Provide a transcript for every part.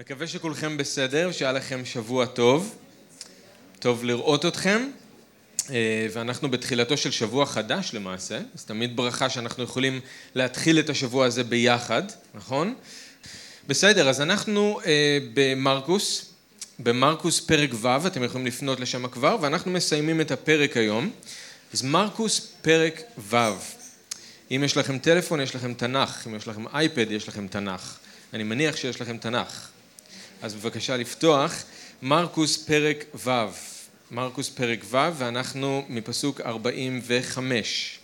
מקווה שכולכם בסדר, שהיה לכם שבוע טוב. טוב לראות אתכם. אה, ואנחנו בתחילתו של שבוע חדש למעשה, אז תמיד ברכה שאנחנו יכולים להתחיל את השבוע הזה ביחד, נכון? בסדר, אז אנחנו אה, במרקוס, במרקוס פרק ו', אתם יכולים לפנות לשם כבר, ואנחנו מסיימים את הפרק היום. אז מרקוס פרק ו', אם יש לכם טלפון יש לכם תנ"ך, אם יש לכם אייפד יש לכם תנ"ך, אני מניח שיש לכם תנ"ך. אז בבקשה לפתוח, מרקוס פרק ו', מרקוס פרק ו', ואנחנו מפסוק 45.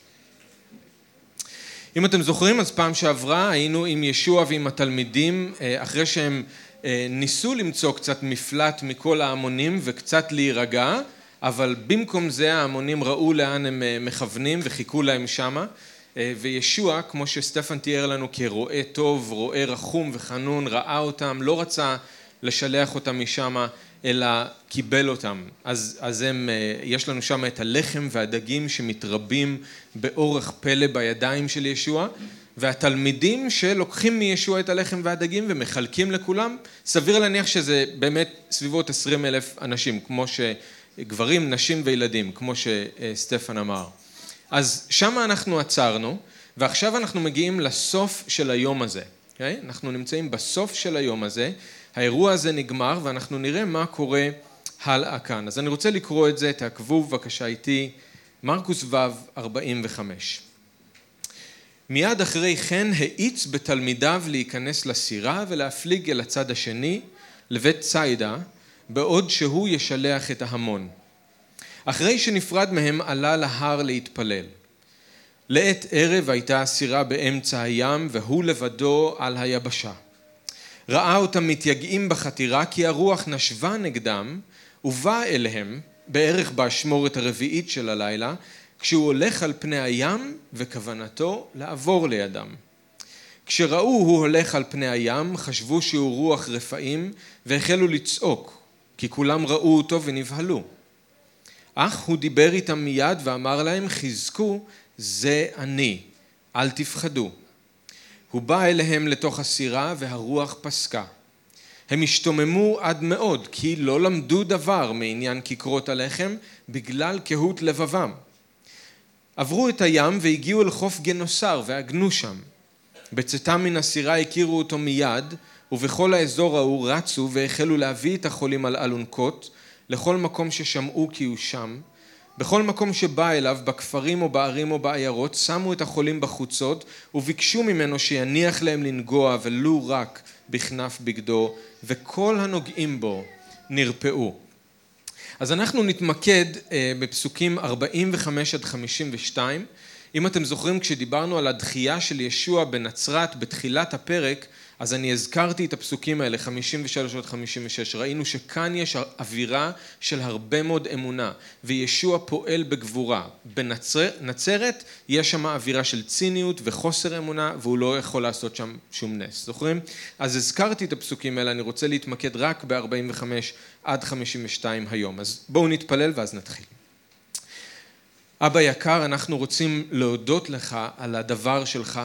אם אתם זוכרים, אז פעם שעברה היינו עם ישוע ועם התלמידים, אה, אחרי שהם אה, ניסו למצוא קצת מפלט מכל ההמונים וקצת להירגע, אבל במקום זה ההמונים ראו לאן הם אה, מכוונים וחיכו להם שמה. וישוע, כמו שסטפן תיאר לנו כרועה טוב, רועה רחום וחנון, ראה אותם, לא רצה לשלח אותם משם, אלא קיבל אותם. אז, אז הם, אה, יש לנו שם את הלחם והדגים שמתרבים באורך פלא בידיים של ישוע, והתלמידים שלוקחים מישוע את הלחם והדגים ומחלקים לכולם, סביר להניח שזה באמת סביבות עשרים אלף אנשים, כמו שגברים, נשים וילדים, כמו שסטפן אמר. אז שם אנחנו עצרנו, ועכשיו אנחנו מגיעים לסוף של היום הזה. Okay? אוקיי? אנחנו נמצאים בסוף של היום הזה, האירוע הזה נגמר ואנחנו נראה מה קורה הלאה כאן. אז אני רוצה לקרוא את זה, תעקבו בבקשה איתי, מרקוס ו' 45. מיד אחרי כן האיץ בתלמידיו להיכנס לסירה ולהפליג אל הצד השני, לבית ציידה, בעוד שהוא ישלח את ההמון. אחרי שנפרד מהם עלה להר להתפלל. לעת ערב הייתה הסירה באמצע הים והוא לבדו על היבשה. ראה אותם מתייגעים בחתירה כי הרוח נשבה נגדם ובא אליהם בערך באשמורת הרביעית של הלילה כשהוא הולך על פני הים וכוונתו לעבור לידם. כשראו הוא הולך על פני הים חשבו שהוא רוח רפאים והחלו לצעוק כי כולם ראו אותו ונבהלו. אך הוא דיבר איתם מיד ואמר להם חזקו זה אני אל תפחדו הוא בא אליהם לתוך הסירה והרוח פסקה. הם השתוממו עד מאוד כי לא למדו דבר מעניין כיכרות הלחם בגלל קהות לבבם. עברו את הים והגיעו אל חוף גנוסר ועגנו שם. בצאתם מן הסירה הכירו אותו מיד ובכל האזור ההוא רצו והחלו להביא את החולים על אלונקות לכל מקום ששמעו כי הוא שם בכל מקום שבא אליו, בכפרים או בערים או בעיירות, שמו את החולים בחוצות וביקשו ממנו שיניח להם לנגוע ולו רק בכנף בגדו, וכל הנוגעים בו נרפאו. אז אנחנו נתמקד אה, בפסוקים 45 עד 52. אם אתם זוכרים, כשדיברנו על הדחייה של ישוע בנצרת בתחילת הפרק, אז אני הזכרתי את הפסוקים האלה, 53 עד 56, ראינו שכאן יש אווירה של הרבה מאוד אמונה, וישוע פועל בגבורה. בנצרת יש שם אווירה של ציניות וחוסר אמונה, והוא לא יכול לעשות שם שום נס, זוכרים? אז הזכרתי את הפסוקים האלה, אני רוצה להתמקד רק ב-45 עד 52 היום. אז בואו נתפלל ואז נתחיל. אבא יקר, אנחנו רוצים להודות לך על הדבר שלך,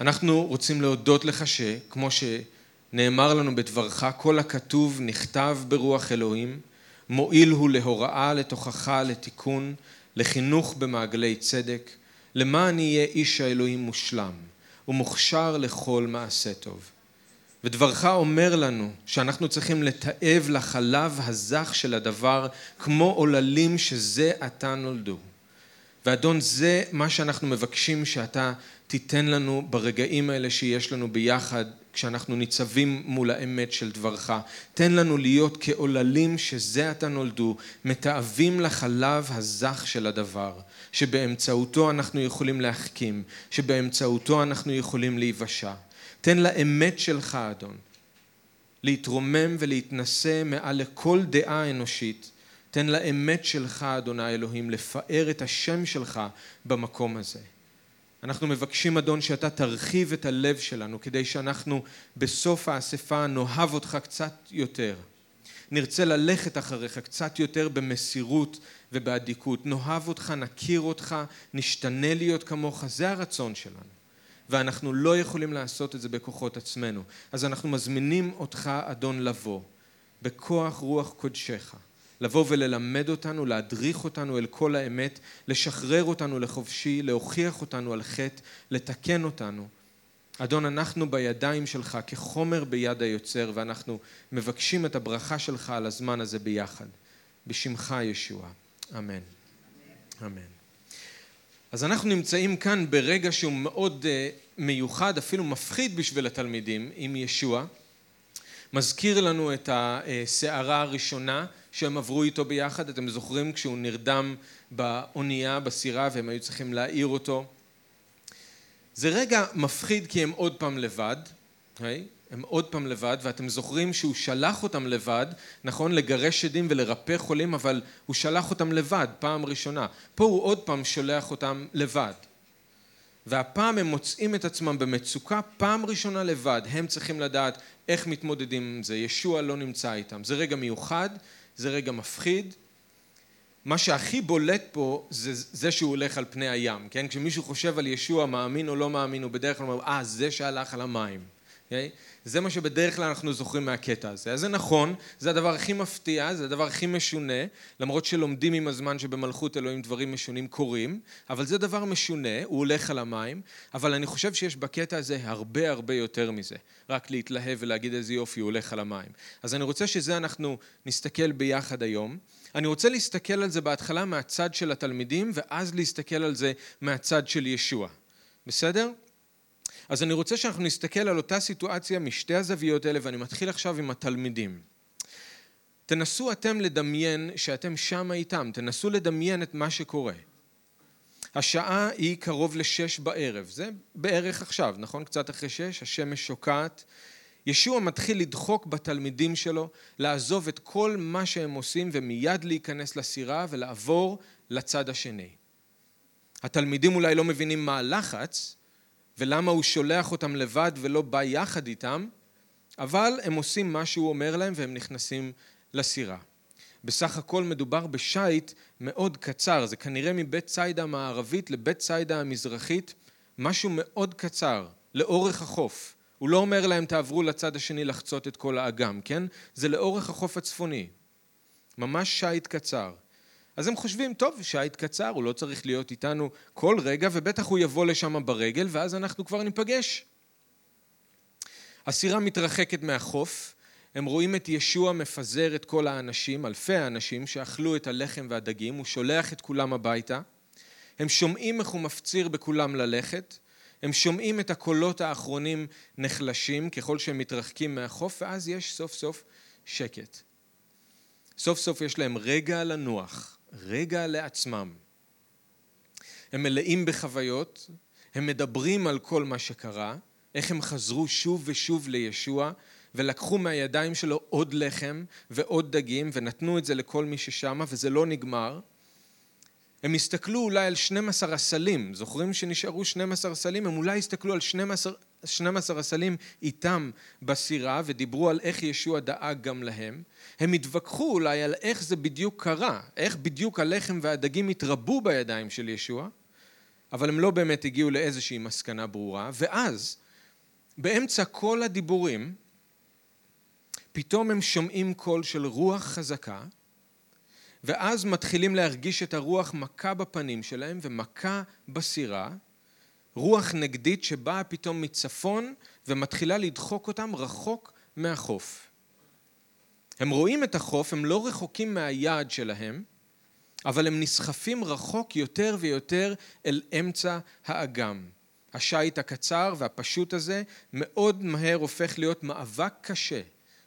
אנחנו רוצים להודות לך שכמו שנאמר לנו בדברך, כל הכתוב נכתב ברוח אלוהים, מועיל הוא להוראה, לתוכחה, לתיקון, לחינוך במעגלי צדק, למען יהיה איש האלוהים מושלם ומוכשר לכל מעשה טוב. ודברך אומר לנו שאנחנו צריכים לתעב לחלב הזך של הדבר כמו עוללים שזה עתה נולדו. ואדון זה מה שאנחנו מבקשים שאתה תיתן לנו ברגעים האלה שיש לנו ביחד כשאנחנו ניצבים מול האמת של דברך. תן לנו להיות כעוללים שזה עתה נולדו, מתעבים לחלב הזך של הדבר, שבאמצעותו אנחנו יכולים להחכים, שבאמצעותו אנחנו יכולים להיוושע. תן לאמת שלך, אדון, להתרומם ולהתנשא מעל לכל דעה אנושית. תן לאמת שלך, אדוני אלוהים, לפאר את השם שלך במקום הזה. אנחנו מבקשים אדון שאתה תרחיב את הלב שלנו כדי שאנחנו בסוף האספה נאהב אותך קצת יותר. נרצה ללכת אחריך קצת יותר במסירות ובאדיקות. נאהב אותך, נכיר אותך, נשתנה להיות כמוך, זה הרצון שלנו. ואנחנו לא יכולים לעשות את זה בכוחות עצמנו. אז אנחנו מזמינים אותך, אדון, לבוא, בכוח רוח קודשך, לבוא וללמד אותנו, להדריך אותנו אל כל האמת, לשחרר אותנו לחופשי, להוכיח אותנו על חטא, לתקן אותנו. אדון, אנחנו בידיים שלך כחומר ביד היוצר, ואנחנו מבקשים את הברכה שלך על הזמן הזה ביחד. בשמך ישוע. אמן. אמן. אז אנחנו נמצאים כאן ברגע שהוא מאוד אה, מיוחד, אפילו מפחיד בשביל התלמידים, עם ישוע. מזכיר לנו את הסערה הראשונה שהם עברו איתו ביחד, אתם זוכרים כשהוא נרדם באונייה, בסירה, והם היו צריכים להעיר אותו. זה רגע מפחיד כי הם עוד פעם לבד, okay? הם עוד פעם לבד, ואתם זוכרים שהוא שלח אותם לבד, נכון? לגרש שדים ולרפא חולים, אבל הוא שלח אותם לבד, פעם ראשונה. פה הוא עוד פעם שולח אותם לבד. והפעם הם מוצאים את עצמם במצוקה פעם ראשונה לבד, הם צריכים לדעת איך מתמודדים עם זה, ישוע לא נמצא איתם. זה רגע מיוחד, זה רגע מפחיד. מה שהכי בולט פה זה זה שהוא הולך על פני הים, כן? כשמישהו חושב על ישוע, מאמין או לא מאמין, הוא בדרך כלל אומר, אה, זה שהלך על המים. Okay? זה מה שבדרך כלל אנחנו זוכרים מהקטע הזה. אז זה נכון, זה הדבר הכי מפתיע, זה הדבר הכי משונה, למרות שלומדים עם הזמן שבמלכות אלוהים דברים משונים קורים, אבל זה דבר משונה, הוא הולך על המים, אבל אני חושב שיש בקטע הזה הרבה הרבה יותר מזה, רק להתלהב ולהגיד איזה יופי, הוא הולך על המים. אז אני רוצה שזה אנחנו נסתכל ביחד היום. אני רוצה להסתכל על זה בהתחלה מהצד של התלמידים, ואז להסתכל על זה מהצד של ישוע. בסדר? אז אני רוצה שאנחנו נסתכל על אותה סיטואציה משתי הזוויות האלה, ואני מתחיל עכשיו עם התלמידים. תנסו אתם לדמיין שאתם שם איתם, תנסו לדמיין את מה שקורה. השעה היא קרוב לשש בערב, זה בערך עכשיו, נכון? קצת אחרי שש, השמש שוקעת. ישוע מתחיל לדחוק בתלמידים שלו, לעזוב את כל מה שהם עושים ומיד להיכנס לסירה ולעבור לצד השני. התלמידים אולי לא מבינים מה הלחץ, ולמה הוא שולח אותם לבד ולא בא יחד איתם, אבל הם עושים מה שהוא אומר להם והם נכנסים לסירה. בסך הכל מדובר בשייט מאוד קצר, זה כנראה מבית ציידה המערבית לבית ציידה המזרחית, משהו מאוד קצר, לאורך החוף. הוא לא אומר להם תעברו לצד השני לחצות את כל האגם, כן? זה לאורך החוף הצפוני. ממש שייט קצר. אז הם חושבים, טוב, שייט קצר, הוא לא צריך להיות איתנו כל רגע, ובטח הוא יבוא לשם ברגל, ואז אנחנו כבר ניפגש. הסירה מתרחקת מהחוף, הם רואים את ישוע מפזר את כל האנשים, אלפי האנשים שאכלו את הלחם והדגים, הוא שולח את כולם הביתה. הם שומעים איך הוא מפציר בכולם ללכת, הם שומעים את הקולות האחרונים נחלשים ככל שהם מתרחקים מהחוף, ואז יש סוף סוף שקט. סוף סוף יש להם רגע לנוח. רגע לעצמם. הם מלאים בחוויות, הם מדברים על כל מה שקרה, איך הם חזרו שוב ושוב לישוע ולקחו מהידיים שלו עוד לחם ועוד דגים ונתנו את זה לכל מי ששמה וזה לא נגמר. הם הסתכלו אולי על 12 הסלים, זוכרים שנשארו 12 סלים? הם אולי הסתכלו על 12, 12 הסלים איתם בסירה ודיברו על איך ישוע דאג גם להם. הם התווכחו אולי על איך זה בדיוק קרה, איך בדיוק הלחם והדגים התרבו בידיים של ישוע, אבל הם לא באמת הגיעו לאיזושהי מסקנה ברורה, ואז באמצע כל הדיבורים פתאום הם שומעים קול של רוח חזקה ואז מתחילים להרגיש את הרוח מכה בפנים שלהם ומכה בסירה, רוח נגדית שבאה פתאום מצפון ומתחילה לדחוק אותם רחוק מהחוף. הם רואים את החוף, הם לא רחוקים מהיעד שלהם, אבל הם נסחפים רחוק יותר ויותר אל אמצע האגם. השיט הקצר והפשוט הזה מאוד מהר הופך להיות מאבק קשה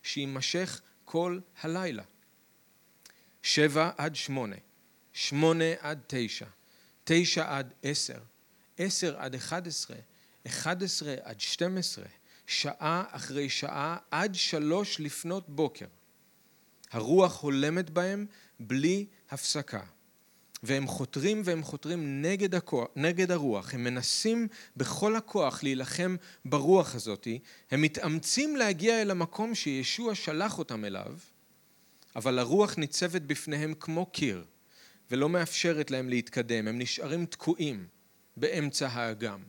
שיימשך כל הלילה. שבע עד שמונה, שמונה עד תשע, תשע עד עשר, עשר עד אחד עשרה, אחד עשרה עד שתים עשרה, שעה אחרי שעה עד שלוש לפנות בוקר. הרוח הולמת בהם בלי הפסקה. והם חותרים והם חותרים נגד, הכוח, נגד הרוח, הם מנסים בכל הכוח להילחם ברוח הזאתי, הם מתאמצים להגיע אל המקום שישוע שלח אותם אליו, אבל הרוח ניצבת בפניהם כמו קיר ולא מאפשרת להם להתקדם, הם נשארים תקועים באמצע האגם.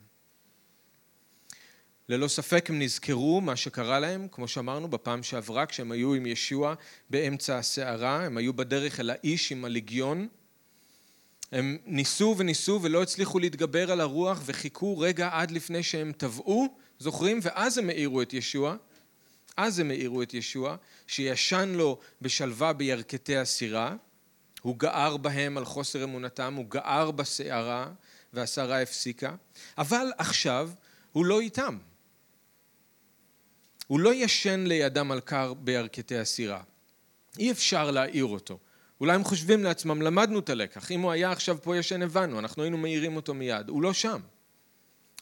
ללא ספק הם נזכרו מה שקרה להם, כמו שאמרנו בפעם שעברה, כשהם היו עם ישוע באמצע הסערה, הם היו בדרך אל האיש עם הליגיון. הם ניסו וניסו ולא הצליחו להתגבר על הרוח וחיכו רגע עד לפני שהם טבעו, זוכרים? ואז הם העירו את ישוע. אז הם העירו את ישוע, שישן לו בשלווה בירכתי הסירה. הוא גער בהם על חוסר אמונתם, הוא גער בסערה, והסערה הפסיקה. אבל עכשיו הוא לא איתם. הוא לא ישן לידם על קר בירכתי הסירה. אי אפשר להעיר אותו. אולי הם חושבים לעצמם, למדנו את הלקח, אם הוא היה עכשיו פה ישן הבנו, אנחנו היינו מעירים אותו מיד. הוא לא שם.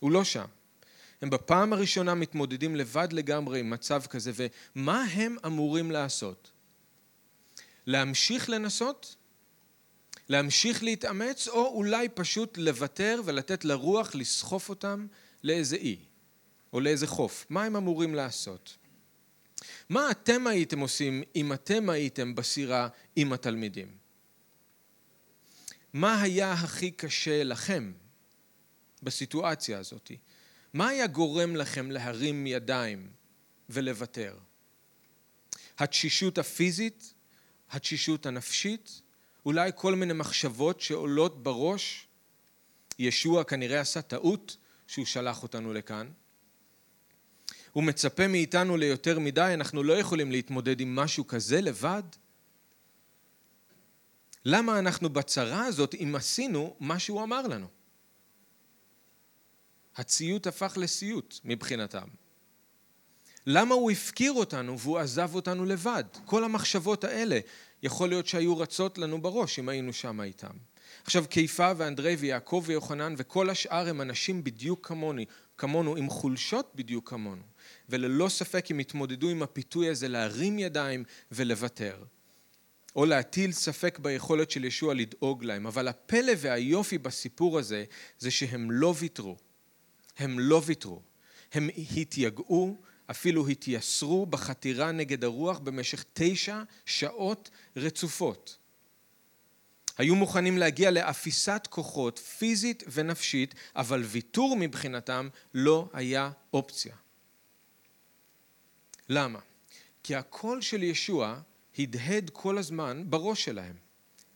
הוא לא שם. הם בפעם הראשונה מתמודדים לבד לגמרי עם מצב כזה, ומה הם אמורים לעשות? להמשיך לנסות? להמשיך להתאמץ, או אולי פשוט לוותר ולתת לרוח לסחוף אותם לאיזה אי, או לאיזה חוף? מה הם אמורים לעשות? מה אתם הייתם עושים אם אתם הייתם בסירה עם התלמידים? מה היה הכי קשה לכם בסיטואציה הזאת? מה היה גורם לכם להרים ידיים ולוותר? התשישות הפיזית? התשישות הנפשית? אולי כל מיני מחשבות שעולות בראש? ישוע כנראה עשה טעות שהוא שלח אותנו לכאן. הוא מצפה מאיתנו ליותר מדי, אנחנו לא יכולים להתמודד עם משהו כזה לבד. למה אנחנו בצרה הזאת אם עשינו מה שהוא אמר לנו? הציות הפך לסיוט מבחינתם. למה הוא הפקיר אותנו והוא עזב אותנו לבד? כל המחשבות האלה יכול להיות שהיו רצות לנו בראש אם היינו שם איתם. עכשיו קיפה ואנדרי ויעקב ויוחנן וכל השאר הם אנשים בדיוק כמוני, כמונו עם חולשות בדיוק כמונו. וללא ספק הם התמודדו עם הפיתוי הזה להרים ידיים ולוותר. או להטיל ספק ביכולת של ישוע לדאוג להם. אבל הפלא והיופי בסיפור הזה זה שהם לא ויתרו. הם לא ויתרו. הם התייגעו אפילו התייסרו בחתירה נגד הרוח במשך תשע שעות רצופות היו מוכנים להגיע לאפיסת כוחות פיזית ונפשית, אבל ויתור מבחינתם לא היה אופציה. למה? כי הקול של ישוע הדהד כל הזמן בראש שלהם.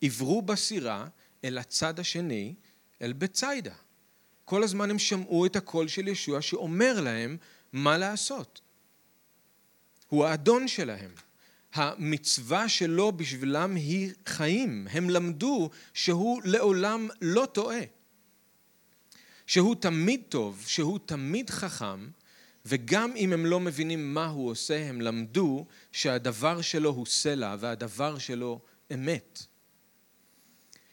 עברו בסירה אל הצד השני, אל בציידה. כל הזמן הם שמעו את הקול של ישוע שאומר להם מה לעשות. הוא האדון שלהם. המצווה שלו בשבילם היא חיים. הם למדו שהוא לעולם לא טועה. שהוא תמיד טוב, שהוא תמיד חכם, וגם אם הם לא מבינים מה הוא עושה, הם למדו שהדבר שלו הוא סלע והדבר שלו אמת.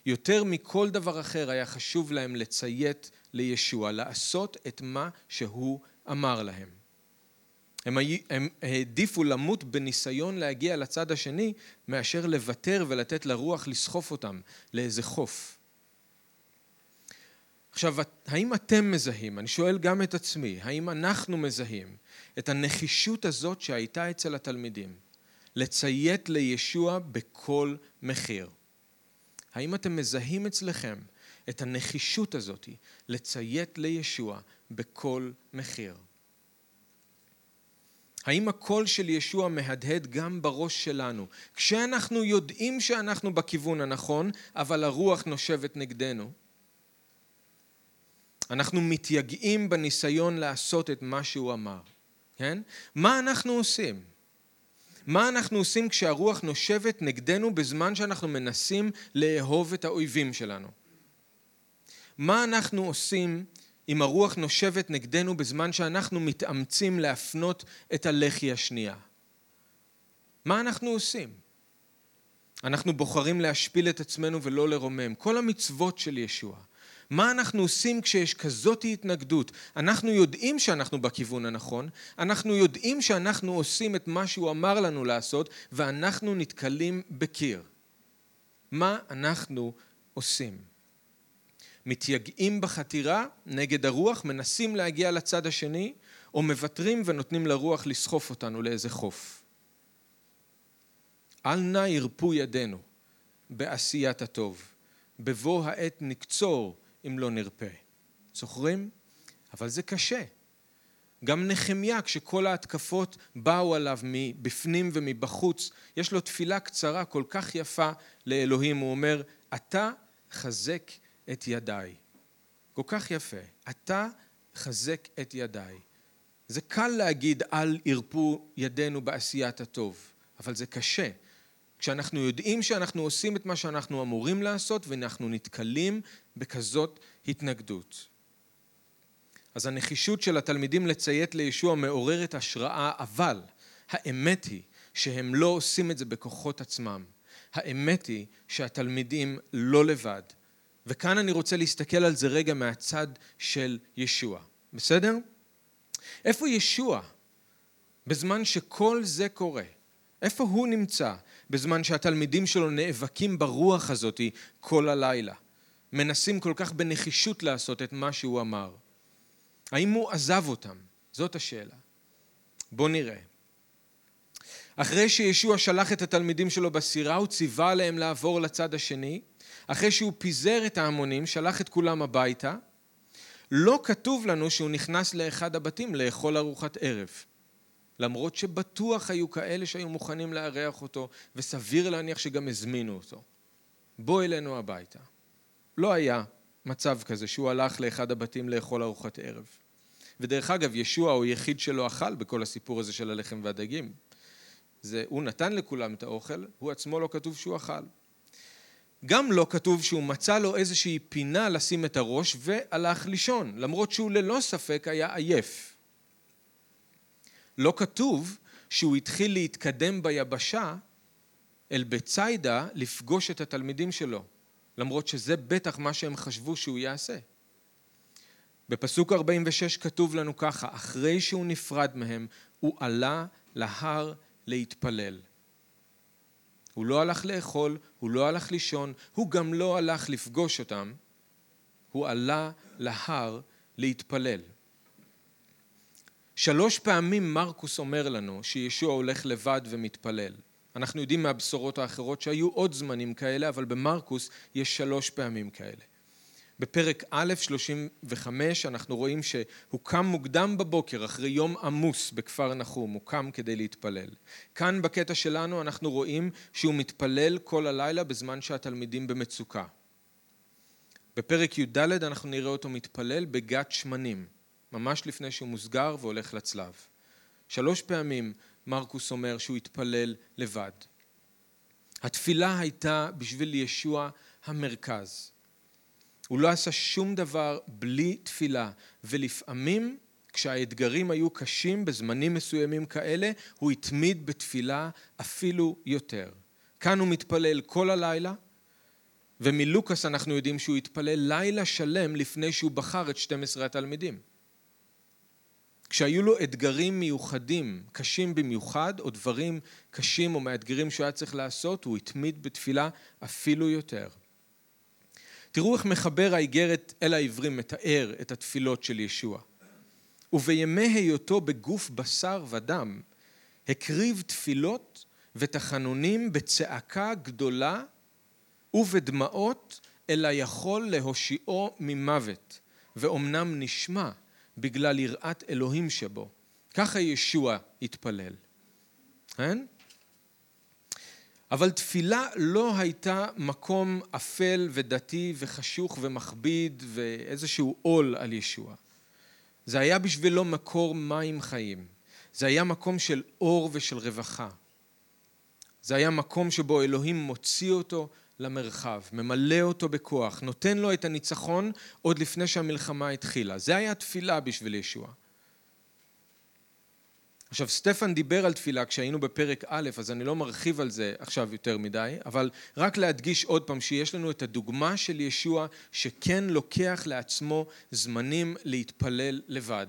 יותר מכל דבר אחר היה חשוב להם לציית לישוע, לעשות את מה שהוא אמר להם. הם, הם העדיפו למות בניסיון להגיע לצד השני מאשר לוותר ולתת לרוח לסחוף אותם לאיזה חוף. עכשיו, האם אתם מזהים, אני שואל גם את עצמי, האם אנחנו מזהים את הנחישות הזאת שהייתה אצל התלמידים לציית לישוע בכל מחיר? האם אתם מזהים אצלכם את הנחישות הזאת לציית לישוע בכל מחיר? האם הקול של ישוע מהדהד גם בראש שלנו, כשאנחנו יודעים שאנחנו בכיוון הנכון, אבל הרוח נושבת נגדנו? אנחנו מתייגעים בניסיון לעשות את מה שהוא אמר, כן? מה אנחנו עושים? מה אנחנו עושים כשהרוח נושבת נגדנו בזמן שאנחנו מנסים לאהוב את האויבים שלנו? מה אנחנו עושים אם הרוח נושבת נגדנו בזמן שאנחנו מתאמצים להפנות את הלחי השנייה? מה אנחנו עושים? אנחנו בוחרים להשפיל את עצמנו ולא לרומם. כל המצוות של ישוע. מה אנחנו עושים כשיש כזאת התנגדות? אנחנו יודעים שאנחנו בכיוון הנכון, אנחנו יודעים שאנחנו עושים את מה שהוא אמר לנו לעשות, ואנחנו נתקלים בקיר. מה אנחנו עושים? מתייגעים בחתירה נגד הרוח, מנסים להגיע לצד השני, או מוותרים ונותנים לרוח לסחוף אותנו לאיזה חוף. אל נא ירפו ידינו בעשיית הטוב, בבוא העת נקצור אם לא נרפה. זוכרים? אבל זה קשה. גם נחמיה, כשכל ההתקפות באו עליו מבפנים ומבחוץ, יש לו תפילה קצרה כל כך יפה לאלוהים, הוא אומר, אתה חזק את ידיי. כל כך יפה, אתה חזק את ידיי. זה קל להגיד אל ירפו ידינו בעשיית הטוב, אבל זה קשה. כשאנחנו יודעים שאנחנו עושים את מה שאנחנו אמורים לעשות ואנחנו נתקלים בכזאת התנגדות. אז הנחישות של התלמידים לציית לישוע מעוררת השראה, אבל האמת היא שהם לא עושים את זה בכוחות עצמם. האמת היא שהתלמידים לא לבד. וכאן אני רוצה להסתכל על זה רגע מהצד של ישוע. בסדר? איפה ישוע בזמן שכל זה קורה? איפה הוא נמצא בזמן שהתלמידים שלו נאבקים ברוח הזאת כל הלילה? מנסים כל כך בנחישות לעשות את מה שהוא אמר. האם הוא עזב אותם? זאת השאלה. בואו נראה. אחרי שישוע שלח את התלמידים שלו בסירה, הוא ציווה עליהם לעבור לצד השני. אחרי שהוא פיזר את ההמונים, שלח את כולם הביתה. לא כתוב לנו שהוא נכנס לאחד הבתים לאכול ארוחת ערב. למרות שבטוח היו כאלה שהיו מוכנים לארח אותו, וסביר להניח שגם הזמינו אותו. בוא אלינו הביתה. לא היה מצב כזה שהוא הלך לאחד הבתים לאכול ארוחת ערב. ודרך אגב, ישוע הוא היחיד שלא אכל בכל הסיפור הזה של הלחם והדגים. זה, הוא נתן לכולם את האוכל, הוא עצמו לא כתוב שהוא אכל. גם לא כתוב שהוא מצא לו איזושהי פינה לשים את הראש והלך לישון, למרות שהוא ללא ספק היה עייף. לא כתוב שהוא התחיל להתקדם ביבשה אל בציידה לפגוש את התלמידים שלו, למרות שזה בטח מה שהם חשבו שהוא יעשה. בפסוק 46 כתוב לנו ככה, אחרי שהוא נפרד מהם, הוא עלה להר להתפלל. הוא לא הלך לאכול, הוא לא הלך לישון, הוא גם לא הלך לפגוש אותם, הוא עלה להר להתפלל. שלוש פעמים מרקוס אומר לנו שישוע הולך לבד ומתפלל. אנחנו יודעים מהבשורות האחרות שהיו עוד זמנים כאלה, אבל במרקוס יש שלוש פעמים כאלה. בפרק א', 35, אנחנו רואים שהוא קם מוקדם בבוקר אחרי יום עמוס בכפר נחום, הוא קם כדי להתפלל. כאן בקטע שלנו אנחנו רואים שהוא מתפלל כל הלילה בזמן שהתלמידים במצוקה. בפרק י"ד אנחנו נראה אותו מתפלל בגת שמנים, ממש לפני שהוא מוסגר והולך לצלב. שלוש פעמים מרקוס אומר שהוא התפלל לבד. התפילה הייתה בשביל ישוע המרכז. הוא לא עשה שום דבר בלי תפילה, ולפעמים כשהאתגרים היו קשים בזמנים מסוימים כאלה, הוא התמיד בתפילה אפילו יותר. כאן הוא מתפלל כל הלילה, ומלוקאס אנחנו יודעים שהוא התפלל לילה שלם לפני שהוא בחר את 12 התלמידים. כשהיו לו אתגרים מיוחדים, קשים במיוחד, או דברים קשים או מאתגרים שהוא היה צריך לעשות, הוא התמיד בתפילה אפילו יותר. תראו איך מחבר האיגרת אל העברים מתאר את התפילות של ישוע. ובימי היותו בגוף בשר ודם, הקריב תפילות ותחנונים בצעקה גדולה ובדמעות, אלא יכול להושיעו ממוות, ואומנם נשמע בגלל יראת אלוהים שבו. ככה ישוע התפלל. כן? אבל תפילה לא הייתה מקום אפל ודתי וחשוך ומכביד ואיזשהו עול על ישוע. זה היה בשבילו מקור מים חיים. זה היה מקום של אור ושל רווחה. זה היה מקום שבו אלוהים מוציא אותו למרחב, ממלא אותו בכוח, נותן לו את הניצחון עוד לפני שהמלחמה התחילה. זה היה תפילה בשביל ישוע. עכשיו, סטפן דיבר על תפילה כשהיינו בפרק א', אז אני לא מרחיב על זה עכשיו יותר מדי, אבל רק להדגיש עוד פעם שיש לנו את הדוגמה של ישוע שכן לוקח לעצמו זמנים להתפלל לבד.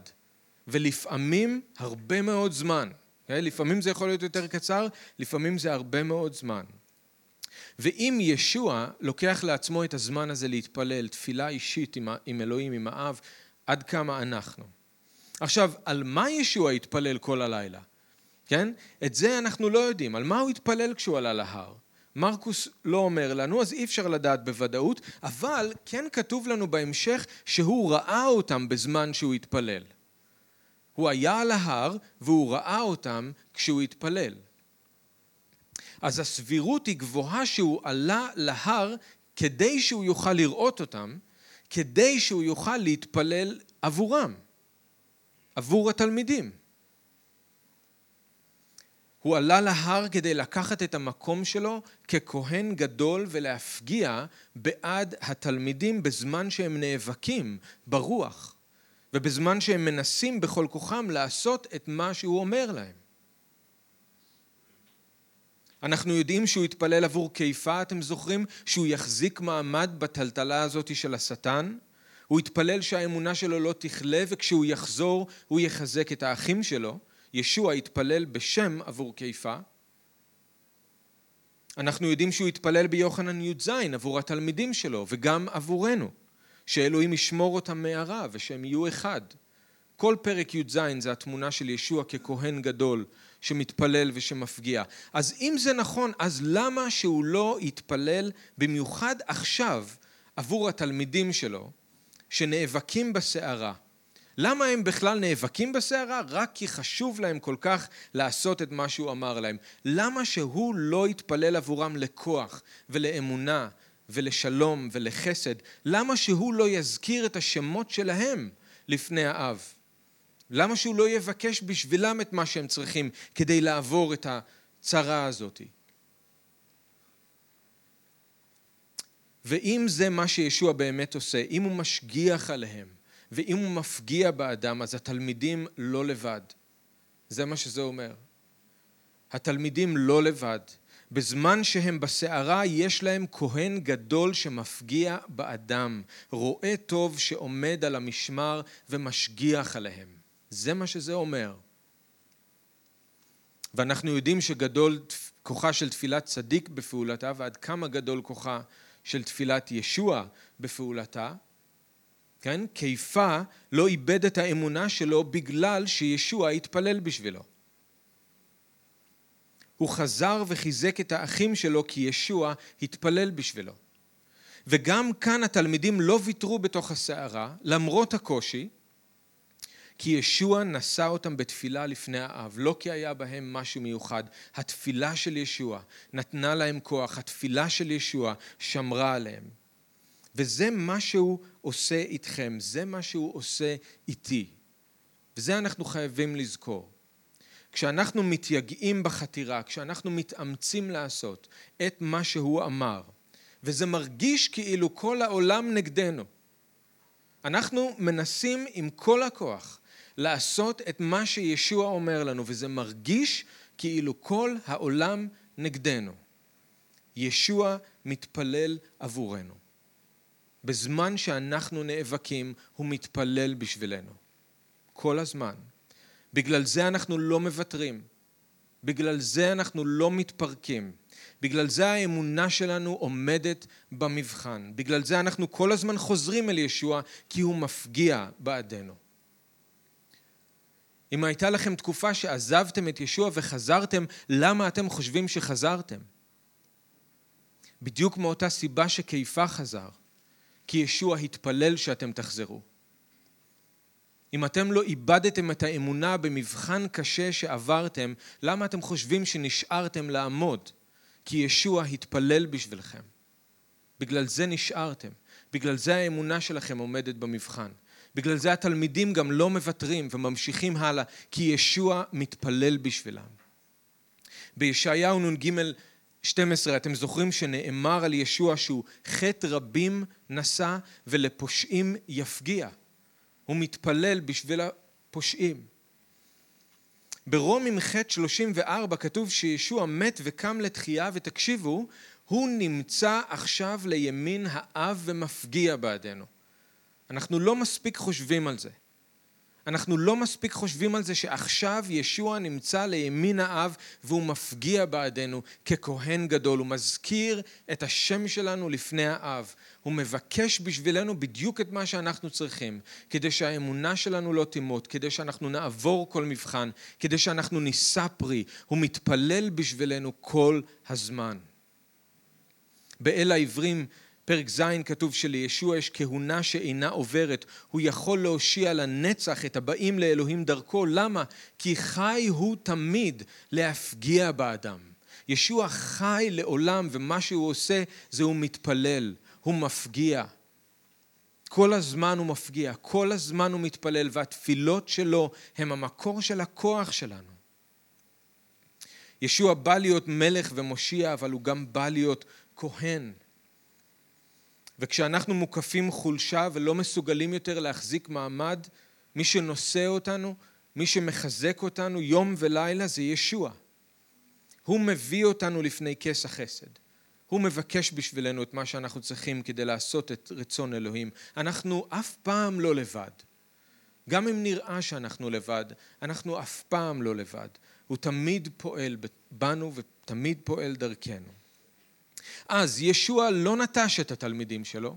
ולפעמים הרבה מאוד זמן. Okay? כן? לפעמים זה יכול להיות יותר קצר, לפעמים זה הרבה מאוד זמן. ואם ישוע לוקח לעצמו את הזמן הזה להתפלל, תפילה אישית עם אלוהים, עם האב, עד כמה אנחנו. עכשיו, על מה ישוע התפלל כל הלילה? כן? את זה אנחנו לא יודעים. על מה הוא התפלל כשהוא עלה להר? מרקוס לא אומר לנו, אז אי אפשר לדעת בוודאות, אבל כן כתוב לנו בהמשך שהוא ראה אותם בזמן שהוא התפלל. הוא היה על ההר והוא ראה אותם כשהוא התפלל. אז הסבירות היא גבוהה שהוא עלה להר כדי שהוא יוכל לראות אותם, כדי שהוא יוכל להתפלל עבורם, עבור התלמידים. הוא עלה להר כדי לקחת את המקום שלו ככהן גדול ולהפגיע בעד התלמידים בזמן שהם נאבקים ברוח ובזמן שהם מנסים בכל כוחם לעשות את מה שהוא אומר להם. אנחנו יודעים שהוא התפלל עבור קיפה, אתם זוכרים? שהוא יחזיק מעמד בטלטלה הזאת של השטן? הוא התפלל שהאמונה שלו לא תכלה וכשהוא יחזור הוא יחזק את האחים שלו. ישוע התפלל בשם עבור קיפה. אנחנו יודעים שהוא התפלל ביוחנן י"ז עבור התלמידים שלו וגם עבורנו, שאלוהים ישמור אותם מהרע ושהם יהיו אחד. כל פרק י"ז זה התמונה של ישוע ככהן גדול שמתפלל ושמפגיע. אז אם זה נכון, אז למה שהוא לא יתפלל במיוחד עכשיו עבור התלמידים שלו שנאבקים בסערה? למה הם בכלל נאבקים בסערה? רק כי חשוב להם כל כך לעשות את מה שהוא אמר להם. למה שהוא לא יתפלל עבורם לכוח ולאמונה ולשלום ולחסד? למה שהוא לא יזכיר את השמות שלהם לפני האב? למה שהוא לא יבקש בשבילם את מה שהם צריכים כדי לעבור את הצרה הזאת? ואם זה מה שישוע באמת עושה, אם הוא משגיח עליהם, ואם הוא מפגיע באדם, אז התלמידים לא לבד. זה מה שזה אומר. התלמידים לא לבד. בזמן שהם בסערה יש להם כהן גדול שמפגיע באדם, רואה טוב שעומד על המשמר ומשגיח עליהם. זה מה שזה אומר. ואנחנו יודעים שגדול כוחה של תפילת צדיק בפעולתה ועד כמה גדול כוחה של תפילת ישוע בפעולתה. כן? קיפה לא איבד את האמונה שלו בגלל שישוע התפלל בשבילו. הוא חזר וחיזק את האחים שלו כי ישוע התפלל בשבילו. וגם כאן התלמידים לא ויתרו בתוך הסערה, למרות הקושי, כי ישוע נשא אותם בתפילה לפני האב, לא כי היה בהם משהו מיוחד. התפילה של ישוע נתנה להם כוח, התפילה של ישוע שמרה עליהם. וזה מה שהוא עושה איתכם, זה מה שהוא עושה איתי. וזה אנחנו חייבים לזכור. כשאנחנו מתייגעים בחתירה, כשאנחנו מתאמצים לעשות את מה שהוא אמר, וזה מרגיש כאילו כל העולם נגדנו, אנחנו מנסים עם כל הכוח לעשות את מה שישוע אומר לנו, וזה מרגיש כאילו כל העולם נגדנו. ישוע מתפלל עבורנו. בזמן שאנחנו נאבקים, הוא מתפלל בשבילנו. כל הזמן. בגלל זה אנחנו לא מוותרים. בגלל זה אנחנו לא מתפרקים. בגלל זה האמונה שלנו עומדת במבחן. בגלל זה אנחנו כל הזמן חוזרים אל ישוע, כי הוא מפגיע בעדנו. אם הייתה לכם תקופה שעזבתם את ישוע וחזרתם, למה אתם חושבים שחזרתם? בדיוק מאותה סיבה שקיפה חזר. כי ישוע התפלל שאתם תחזרו. אם אתם לא איבדתם את האמונה במבחן קשה שעברתם, למה אתם חושבים שנשארתם לעמוד? כי ישוע התפלל בשבילכם. בגלל זה נשארתם. בגלל זה האמונה שלכם עומדת במבחן. בגלל זה התלמידים גם לא מוותרים וממשיכים הלאה, כי ישוע מתפלל בשבילם. בישעיהו נ"ג 12, אתם זוכרים שנאמר על ישוע שהוא חטא רבים נשא ולפושעים יפגיע. הוא מתפלל בשביל הפושעים. ברומים ח' 34 כתוב שישוע מת וקם לתחייה ותקשיבו, הוא נמצא עכשיו לימין האב ומפגיע בעדנו. אנחנו לא מספיק חושבים על זה. אנחנו לא מספיק חושבים על זה שעכשיו ישוע נמצא לימין האב והוא מפגיע בעדנו ככהן גדול, הוא מזכיר את השם שלנו לפני האב, הוא מבקש בשבילנו בדיוק את מה שאנחנו צריכים, כדי שהאמונה שלנו לא תימות, כדי שאנחנו נעבור כל מבחן, כדי שאנחנו נישא פרי, הוא מתפלל בשבילנו כל הזמן. באל העברים פרק ז' כתוב שלישוע יש כהונה שאינה עוברת, הוא יכול להושיע לנצח את הבאים לאלוהים דרכו, למה? כי חי הוא תמיד להפגיע באדם. ישוע חי לעולם ומה שהוא עושה זה הוא מתפלל, הוא מפגיע. כל הזמן הוא מפגיע, כל הזמן הוא מתפלל והתפילות שלו הם המקור של הכוח שלנו. ישוע בא להיות מלך ומושיע אבל הוא גם בא להיות כהן. וכשאנחנו מוקפים חולשה ולא מסוגלים יותר להחזיק מעמד, מי שנושא אותנו, מי שמחזק אותנו יום ולילה זה ישוע. הוא מביא אותנו לפני כס החסד. הוא מבקש בשבילנו את מה שאנחנו צריכים כדי לעשות את רצון אלוהים. אנחנו אף פעם לא לבד. גם אם נראה שאנחנו לבד, אנחנו אף פעם לא לבד. הוא תמיד פועל בנו ותמיד פועל דרכנו. אז ישוע לא נטש את התלמידים שלו,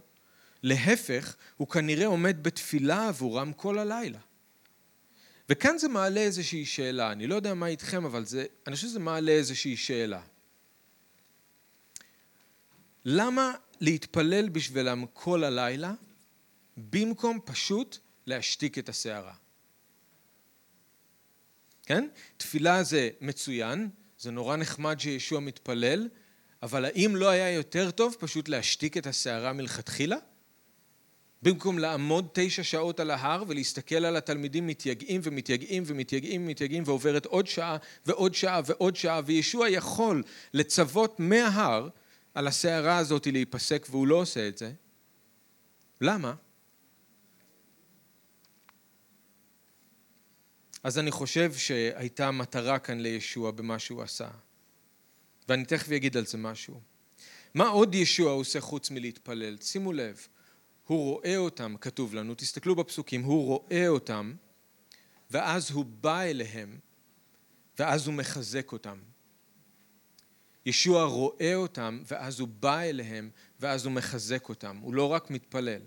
להפך, הוא כנראה עומד בתפילה עבורם כל הלילה. וכאן זה מעלה איזושהי שאלה, אני לא יודע מה איתכם, אבל זה, אני חושב שזה מעלה איזושהי שאלה. למה להתפלל בשבילם כל הלילה, במקום פשוט להשתיק את הסערה? כן? תפילה זה מצוין, זה נורא נחמד שישוע מתפלל, אבל האם לא היה יותר טוב פשוט להשתיק את הסערה מלכתחילה? במקום לעמוד תשע שעות על ההר ולהסתכל על התלמידים מתייגעים ומתייגעים ומתייגעים ומתייגעים ועוברת עוד שעה ועוד שעה ועוד שעה וישוע יכול לצוות מההר על הסערה הזאת להיפסק והוא לא עושה את זה. למה? אז אני חושב שהייתה מטרה כאן לישוע במה שהוא עשה. ואני תכף אגיד על זה משהו. מה עוד ישוע עושה חוץ מלהתפלל? שימו לב, הוא רואה אותם, כתוב לנו, תסתכלו בפסוקים, הוא רואה אותם, ואז הוא בא אליהם, ואז הוא מחזק אותם. ישוע רואה אותם, ואז הוא בא אליהם, ואז הוא מחזק אותם. הוא לא רק מתפלל.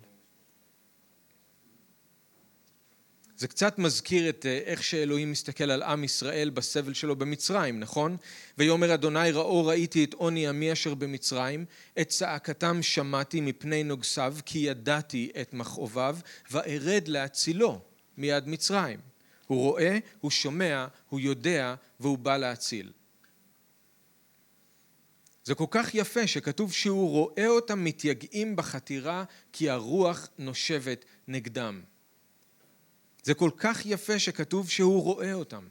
זה קצת מזכיר את אה, איך שאלוהים מסתכל על עם ישראל בסבל שלו במצרים, נכון? ויאמר אדוני ראו ראיתי את עוני עמי אשר במצרים, את צעקתם שמעתי מפני נוגסיו, כי ידעתי את מכאוביו, וארד להצילו מיד מצרים. הוא רואה, הוא שומע, הוא יודע, והוא בא להציל. זה כל כך יפה שכתוב שהוא רואה אותם מתייגעים בחתירה כי הרוח נושבת נגדם. זה כל כך יפה שכתוב שהוא רואה אותם.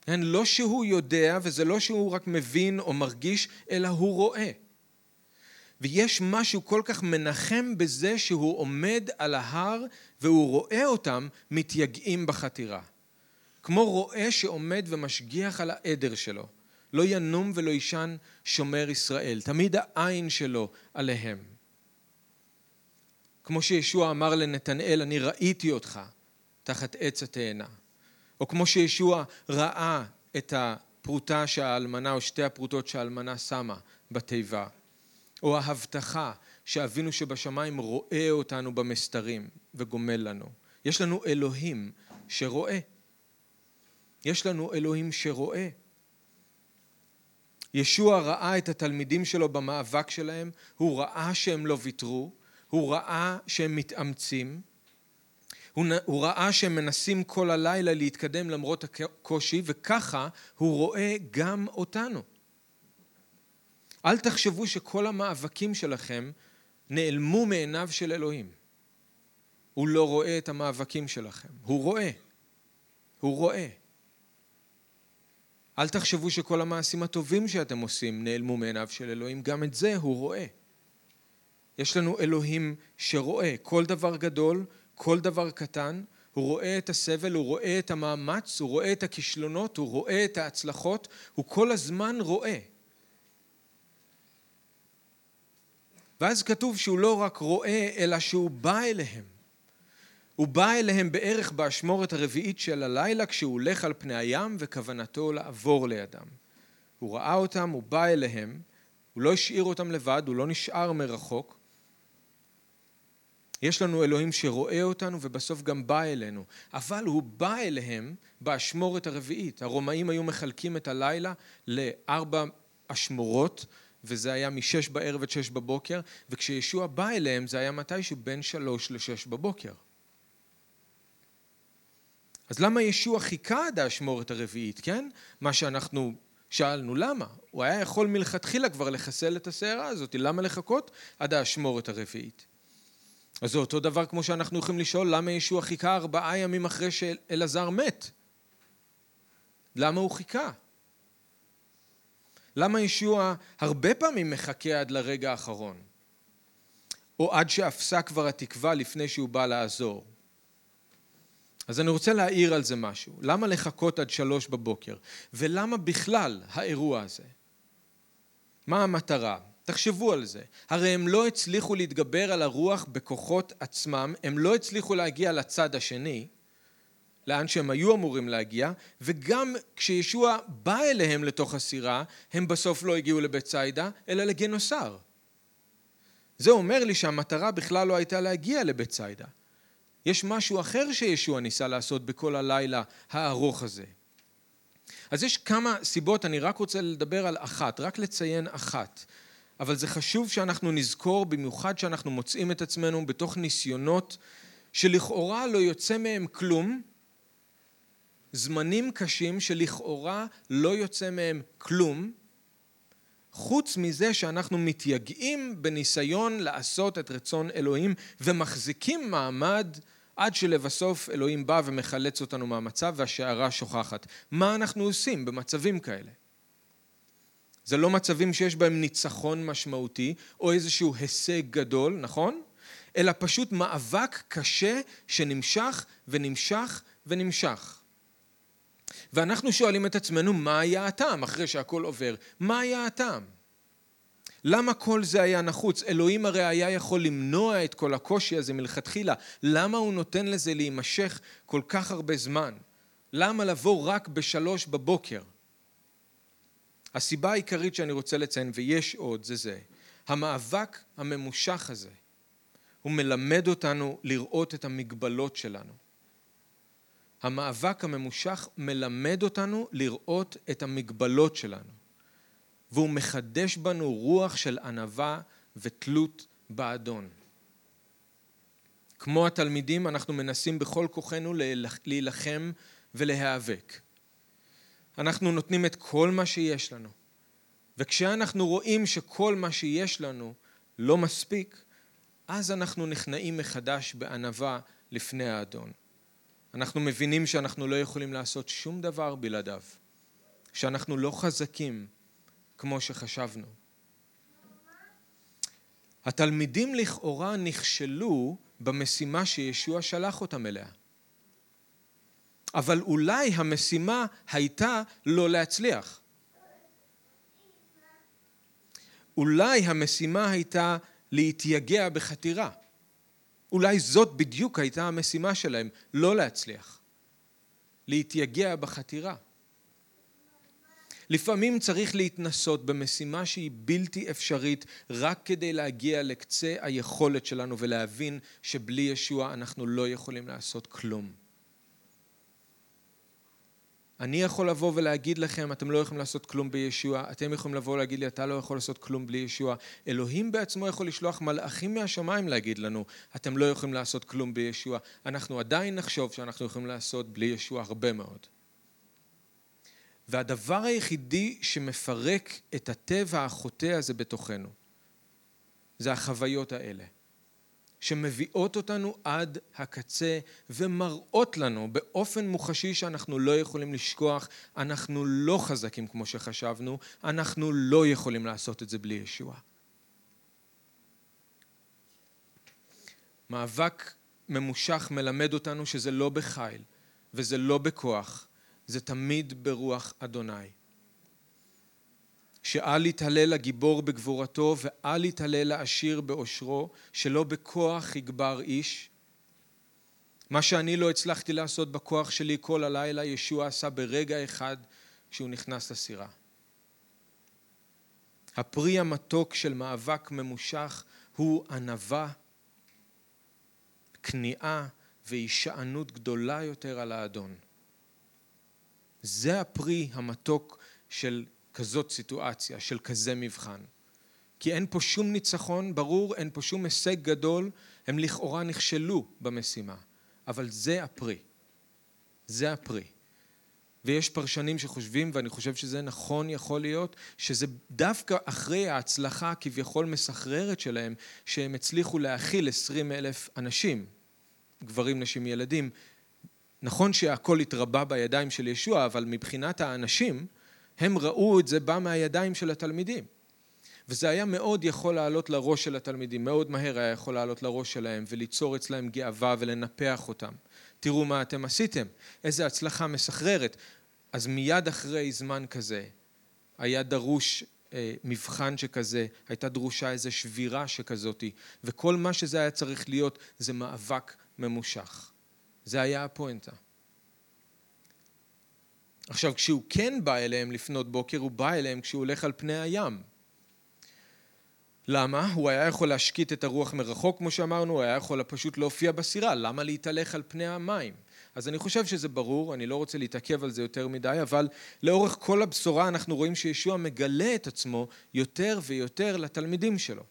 כן, לא שהוא יודע וזה לא שהוא רק מבין או מרגיש, אלא הוא רואה. ויש משהו כל כך מנחם בזה שהוא עומד על ההר והוא רואה אותם מתייגעים בחתירה. כמו רועה שעומד ומשגיח על העדר שלו. לא ינום ולא יישן שומר ישראל, תמיד העין שלו עליהם. כמו שישוע אמר לנתנאל, אני ראיתי אותך תחת עץ התאנה. או כמו שישוע ראה את הפרוטה שהאלמנה, או שתי הפרוטות שהאלמנה שמה בתיבה. או ההבטחה שאבינו שבשמיים רואה אותנו במסתרים וגומל לנו. יש לנו אלוהים שרואה. יש לנו אלוהים שרואה. ישוע ראה את התלמידים שלו במאבק שלהם, הוא ראה שהם לא ויתרו, הוא ראה שהם מתאמצים, הוא, ראה שהם מנסים כל הלילה להתקדם למרות הקושי, וככה הוא רואה גם אותנו. אל תחשבו שכל המאבקים שלכם נעלמו מעיניו של אלוהים. הוא לא רואה את המאבקים שלכם, הוא רואה. הוא רואה. אל תחשבו שכל המעשים הטובים שאתם עושים נעלמו מעיניו של אלוהים, גם את זה הוא רואה. יש לנו אלוהים שרואה כל דבר גדול, כל דבר קטן, הוא רואה את הסבל, הוא רואה את המאמץ, הוא רואה את הכישלונות, הוא רואה את ההצלחות, הוא כל הזמן רואה. ואז כתוב שהוא לא רק רואה, אלא שהוא בא אליהם. הוא בא אליהם בערך באשמורת הרביעית של הלילה כשהוא הולך על פני הים וכוונתו לעבור לידם. הוא ראה אותם, הוא בא אליהם, הוא לא השאיר אותם לבד, הוא לא נשאר מרחוק, יש לנו אלוהים שרואה אותנו ובסוף גם בא אלינו, אבל הוא בא אליהם באשמורת הרביעית. הרומאים היו מחלקים את הלילה לארבע אשמורות, וזה היה משש בערב עד שש בבוקר, וכשישוע בא אליהם זה היה מתישהו בין שלוש לשש בבוקר. אז למה ישוע חיכה עד האשמורת הרביעית, כן? מה שאנחנו שאלנו, למה? הוא היה יכול מלכתחילה כבר לחסל את הסערה הזאת, למה לחכות עד האשמורת הרביעית? אז זה אותו דבר כמו שאנחנו יכולים לשאול, למה ישוע חיכה ארבעה ימים אחרי שאלעזר מת? למה הוא חיכה? למה ישוע הרבה פעמים מחכה עד לרגע האחרון? או עד שאפסה כבר התקווה לפני שהוא בא לעזור? אז אני רוצה להעיר על זה משהו. למה לחכות עד שלוש בבוקר? ולמה בכלל האירוע הזה? מה המטרה? תחשבו על זה. הרי הם לא הצליחו להתגבר על הרוח בכוחות עצמם, הם לא הצליחו להגיע לצד השני, לאן שהם היו אמורים להגיע, וגם כשישוע בא אליהם לתוך הסירה, הם בסוף לא הגיעו לבית ציידה, אלא לגנוסר. זה אומר לי שהמטרה בכלל לא הייתה להגיע לבית ציידה. יש משהו אחר שישוע ניסה לעשות בכל הלילה הארוך הזה. אז יש כמה סיבות, אני רק רוצה לדבר על אחת, רק לציין אחת. אבל זה חשוב שאנחנו נזכור, במיוחד שאנחנו מוצאים את עצמנו בתוך ניסיונות שלכאורה לא יוצא מהם כלום, זמנים קשים שלכאורה לא יוצא מהם כלום, חוץ מזה שאנחנו מתייגעים בניסיון לעשות את רצון אלוהים ומחזיקים מעמד עד שלבסוף אלוהים בא ומחלץ אותנו מהמצב והשערה שוכחת. מה אנחנו עושים במצבים כאלה? זה לא מצבים שיש בהם ניצחון משמעותי או איזשהו הישג גדול, נכון? אלא פשוט מאבק קשה שנמשך ונמשך ונמשך. ואנחנו שואלים את עצמנו מה היה הטעם אחרי שהכל עובר? מה היה הטעם? למה כל זה היה נחוץ? אלוהים הרי היה יכול למנוע את כל הקושי הזה מלכתחילה. למה הוא נותן לזה להימשך כל כך הרבה זמן? למה לבוא רק בשלוש בבוקר? הסיבה העיקרית שאני רוצה לציין, ויש עוד, זה זה. המאבק הממושך הזה, הוא מלמד אותנו לראות את המגבלות שלנו. המאבק הממושך מלמד אותנו לראות את המגבלות שלנו. והוא מחדש בנו רוח של ענווה ותלות באדון. כמו התלמידים אנחנו מנסים בכל כוחנו להילחם ולהיאבק. אנחנו נותנים את כל מה שיש לנו. וכשאנחנו רואים שכל מה שיש לנו לא מספיק, אז אנחנו נכנעים מחדש בענווה לפני האדון. אנחנו מבינים שאנחנו לא יכולים לעשות שום דבר בלעדיו, שאנחנו לא חזקים כמו שחשבנו. התלמידים לכאורה נכשלו במשימה שישוע שלח אותם אליה. אבל אולי המשימה הייתה לא להצליח. אולי המשימה הייתה להתייגע בחתירה. אולי זאת בדיוק הייתה המשימה שלהם, לא להצליח. להתייגע בחתירה. לפעמים צריך להתנסות במשימה שהיא בלתי אפשרית רק כדי להגיע לקצה היכולת שלנו ולהבין שבלי ישוע אנחנו לא יכולים לעשות כלום. אני יכול לבוא ולהגיד לכם, אתם לא יכולים לעשות כלום בלי ישוע, אתם יכולים לבוא ולהגיד לי, אתה לא יכול לעשות כלום בלי ישוע. אלוהים בעצמו יכול לשלוח מלאכים מהשמיים להגיד לנו, אתם לא יכולים לעשות כלום בלי ישוע. אנחנו עדיין נחשוב שאנחנו יכולים לעשות בלי ישוע הרבה מאוד. והדבר היחידי שמפרק את הטבע החוטא הזה בתוכנו, זה החוויות האלה. שמביאות אותנו עד הקצה ומראות לנו באופן מוחשי שאנחנו לא יכולים לשכוח, אנחנו לא חזקים כמו שחשבנו, אנחנו לא יכולים לעשות את זה בלי ישוע. מאבק ממושך מלמד אותנו שזה לא בחיל וזה לא בכוח, זה תמיד ברוח אדוני. שאל יתהלל הגיבור בגבורתו ואל יתהלל העשיר בעושרו, שלא בכוח יגבר איש. מה שאני לא הצלחתי לעשות בכוח שלי כל הלילה, ישוע עשה ברגע אחד כשהוא נכנס לסירה. הפרי המתוק של מאבק ממושך הוא ענווה, כניעה והישענות גדולה יותר על האדון. זה הפרי המתוק של כזאת סיטואציה, של כזה מבחן. כי אין פה שום ניצחון ברור, אין פה שום הישג גדול, הם לכאורה נכשלו במשימה, אבל זה הפרי. זה הפרי. ויש פרשנים שחושבים, ואני חושב שזה נכון יכול להיות, שזה דווקא אחרי ההצלחה הכביכול מסחררת שלהם, שהם הצליחו להכיל עשרים אלף אנשים, גברים, נשים, ילדים. נכון שהכל התרבה בידיים של ישוע, אבל מבחינת האנשים, הם ראו את זה בא מהידיים של התלמידים. וזה היה מאוד יכול לעלות לראש של התלמידים, מאוד מהר היה יכול לעלות לראש שלהם וליצור אצלהם גאווה ולנפח אותם. תראו מה אתם עשיתם, איזה הצלחה מסחררת. אז מיד אחרי זמן כזה היה דרוש אה, מבחן שכזה, הייתה דרושה איזו שבירה שכזאתי, וכל מה שזה היה צריך להיות זה מאבק ממושך. זה היה הפואנטה. עכשיו, כשהוא כן בא אליהם לפנות בוקר, הוא בא אליהם כשהוא הולך על פני הים. למה? הוא היה יכול להשקיט את הרוח מרחוק, כמו שאמרנו, הוא היה יכול פשוט להופיע בסירה, למה להתהלך על פני המים? אז אני חושב שזה ברור, אני לא רוצה להתעכב על זה יותר מדי, אבל לאורך כל הבשורה אנחנו רואים שישוע מגלה את עצמו יותר ויותר לתלמידים שלו.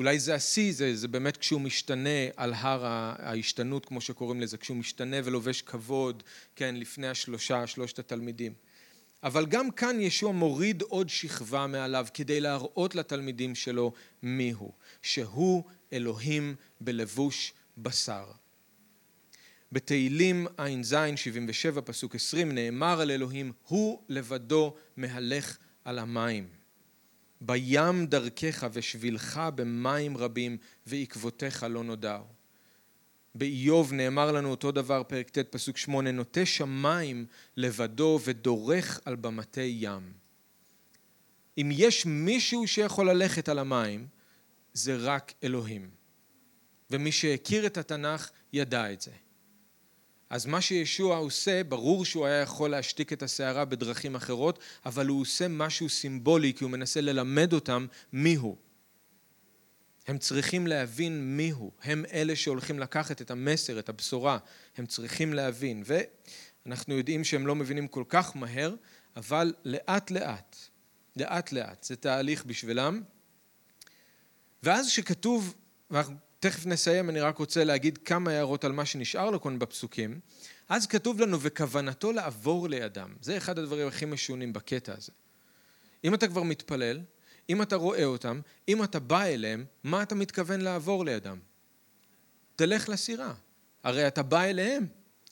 אולי זה השיא, זה, זה באמת כשהוא משתנה על הר ההשתנות, כמו שקוראים לזה, כשהוא משתנה ולובש כבוד, כן, לפני השלושה, שלושת התלמידים. אבל גם כאן ישוע מוריד עוד שכבה מעליו כדי להראות לתלמידים שלו מיהו, שהוא אלוהים בלבוש בשר. בתהילים ע"ז 77 פסוק 20 נאמר על אלוהים הוא לבדו מהלך על המים. בים דרכך ושבילך במים רבים ועקבותיך לא נודעו. באיוב נאמר לנו אותו דבר, פרק ט' פסוק שמונה, נוטה שמיים לבדו ודורך על במטי ים. אם יש מישהו שיכול ללכת על המים, זה רק אלוהים. ומי שהכיר את התנ"ך ידע את זה. אז מה שישוע עושה, ברור שהוא היה יכול להשתיק את הסערה בדרכים אחרות, אבל הוא עושה משהו סימבולי, כי הוא מנסה ללמד אותם מיהו. הם צריכים להבין מיהו, הם אלה שהולכים לקחת את המסר, את הבשורה, הם צריכים להבין, ואנחנו יודעים שהם לא מבינים כל כך מהר, אבל לאט לאט, לאט לאט, זה תהליך בשבילם. ואז שכתוב, ואנחנו תכף נסיים, אני רק רוצה להגיד כמה הערות על מה שנשאר לו כאן בפסוקים. אז כתוב לנו, וכוונתו לעבור לידם. זה אחד הדברים הכי משונים בקטע הזה. אם אתה כבר מתפלל, אם אתה רואה אותם, אם אתה בא אליהם, מה אתה מתכוון לעבור לידם? תלך לסירה. הרי אתה בא אליהם,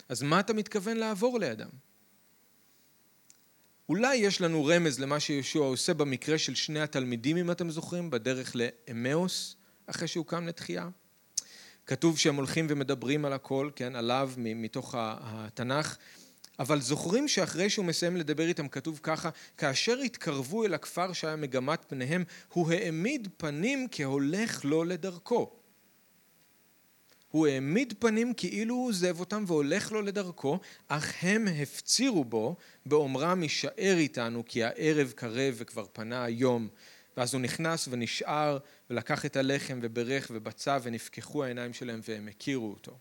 אז מה אתה מתכוון לעבור לידם? אולי יש לנו רמז למה שישוע עושה במקרה של שני התלמידים, אם אתם זוכרים, בדרך לאמאוס, אחרי שהוא קם לתחייה. כתוב שהם הולכים ומדברים על הכל, כן, עליו, מתוך התנ"ך, אבל זוכרים שאחרי שהוא מסיים לדבר איתם כתוב ככה, כאשר התקרבו אל הכפר שהיה מגמת פניהם, הוא העמיד פנים כהולך לו לדרכו. הוא העמיד פנים כאילו הוא עוזב אותם והולך לו לדרכו, אך הם הפצירו בו באומרם יישאר איתנו כי הערב קרב וכבר פנה היום. ואז הוא נכנס ונשאר ולקח את הלחם וברך ובצע ונפקחו העיניים שלהם והם הכירו אותו.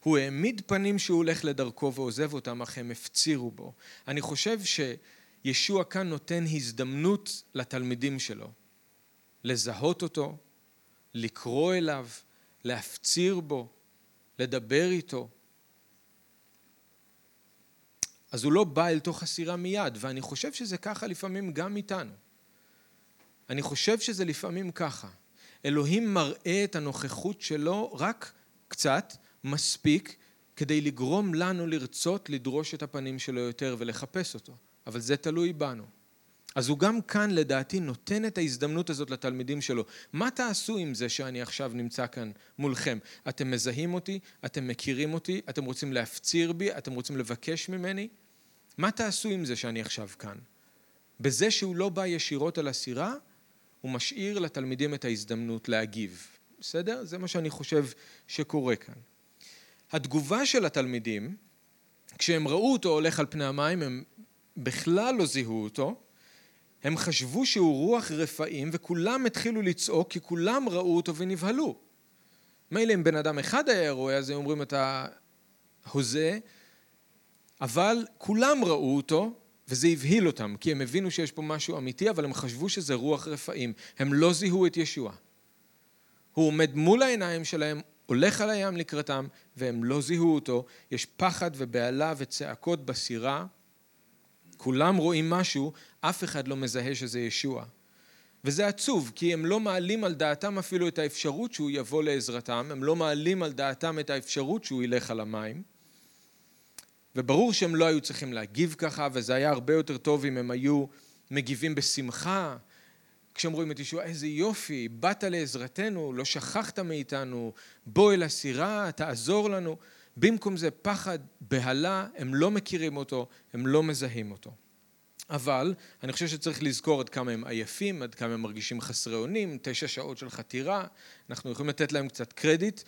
הוא העמיד פנים שהוא הולך לדרכו ועוזב אותם, אך הם הפצירו בו. אני חושב שישוע כאן נותן הזדמנות לתלמידים שלו לזהות אותו, לקרוא אליו, להפציר בו, לדבר איתו. אז הוא לא בא אל תוך הסירה מיד, ואני חושב שזה ככה לפעמים גם איתנו. אני חושב שזה לפעמים ככה. אלוהים מראה את הנוכחות שלו רק קצת, מספיק, כדי לגרום לנו לרצות לדרוש את הפנים שלו יותר ולחפש אותו. אבל זה תלוי בנו. אז הוא גם כאן לדעתי נותן את ההזדמנות הזאת לתלמידים שלו. מה תעשו עם זה שאני עכשיו נמצא כאן מולכם? אתם מזהים אותי? אתם מכירים אותי? אתם רוצים להפציר בי? אתם רוצים לבקש ממני? מה תעשו עם זה שאני עכשיו כאן? בזה שהוא לא בא ישירות על הסירה, הוא משאיר לתלמידים את ההזדמנות להגיב. בסדר? זה מה שאני חושב שקורה כאן. התגובה של התלמידים, כשהם ראו אותו הולך על פני המים, הם בכלל לא זיהו אותו, הם חשבו שהוא רוח רפאים וכולם התחילו לצעוק כי כולם ראו אותו ונבהלו. מילא אם בן אדם אחד היה רואה אז הם אומרים אתה הוזה, אבל כולם ראו אותו וזה הבהיל אותם, כי הם הבינו שיש פה משהו אמיתי, אבל הם חשבו שזה רוח רפאים. הם לא זיהו את ישוע. הוא עומד מול העיניים שלהם, הולך על הים לקראתם, והם לא זיהו אותו. יש פחד ובהלה וצעקות בסירה. כולם רואים משהו, אף אחד לא מזהה שזה ישוע. וזה עצוב, כי הם לא מעלים על דעתם אפילו את האפשרות שהוא יבוא לעזרתם, הם לא מעלים על דעתם את האפשרות שהוא ילך על המים. וברור שהם לא היו צריכים להגיב ככה, וזה היה הרבה יותר טוב אם הם היו מגיבים בשמחה, כשהם רואים את ישוע, איזה יופי, באת לעזרתנו, לא שכחת מאיתנו, בוא אל הסירה, תעזור לנו. במקום זה פחד, בהלה, הם לא מכירים אותו, הם לא מזהים אותו. אבל אני חושב שצריך לזכור עד כמה הם עייפים, עד כמה הם מרגישים חסרי אונים, תשע שעות של חתירה, אנחנו יכולים לתת להם קצת קרדיט,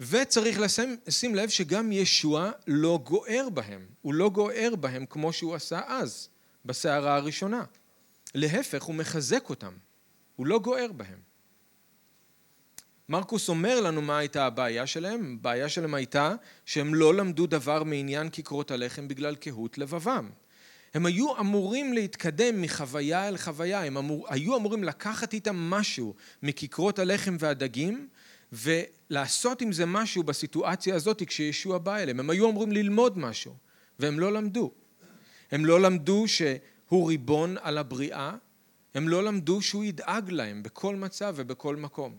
וצריך לשים, לשים לב שגם ישוע לא גוער בהם, הוא לא גוער בהם כמו שהוא עשה אז, בסערה הראשונה. להפך, הוא מחזק אותם, הוא לא גוער בהם. מרקוס אומר לנו מה הייתה הבעיה שלהם, הבעיה שלהם הייתה שהם לא למדו דבר מעניין כיכרות הלחם בגלל קהות לבבם. הם היו אמורים להתקדם מחוויה אל חוויה, הם אמור, היו אמורים לקחת איתם משהו מכיכרות הלחם והדגים ולעשות עם זה משהו בסיטואציה הזאת כשישוע בא אליהם. הם היו אמורים ללמוד משהו והם לא למדו. הם לא למדו שהוא ריבון על הבריאה, הם לא למדו שהוא ידאג להם בכל מצב ובכל מקום.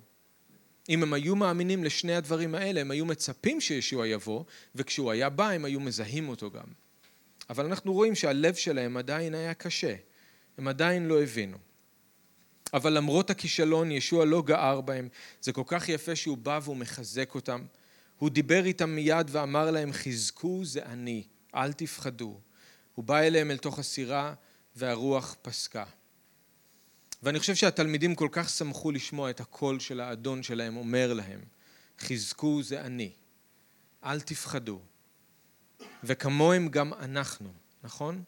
אם הם היו מאמינים לשני הדברים האלה, הם היו מצפים שישוע יבוא, וכשהוא היה בא הם היו מזהים אותו גם. אבל אנחנו רואים שהלב שלהם עדיין היה קשה, הם עדיין לא הבינו. אבל למרות הכישלון ישוע לא גער בהם, זה כל כך יפה שהוא בא והוא מחזק אותם. הוא דיבר איתם מיד ואמר להם חזקו זה אני, אל תפחדו. הוא בא אליהם אל תוך הסירה והרוח פסקה. ואני חושב שהתלמידים כל כך שמחו לשמוע את הקול של האדון שלהם אומר להם, חזקו זה אני, אל תפחדו. וכמוהם גם אנחנו, נכון?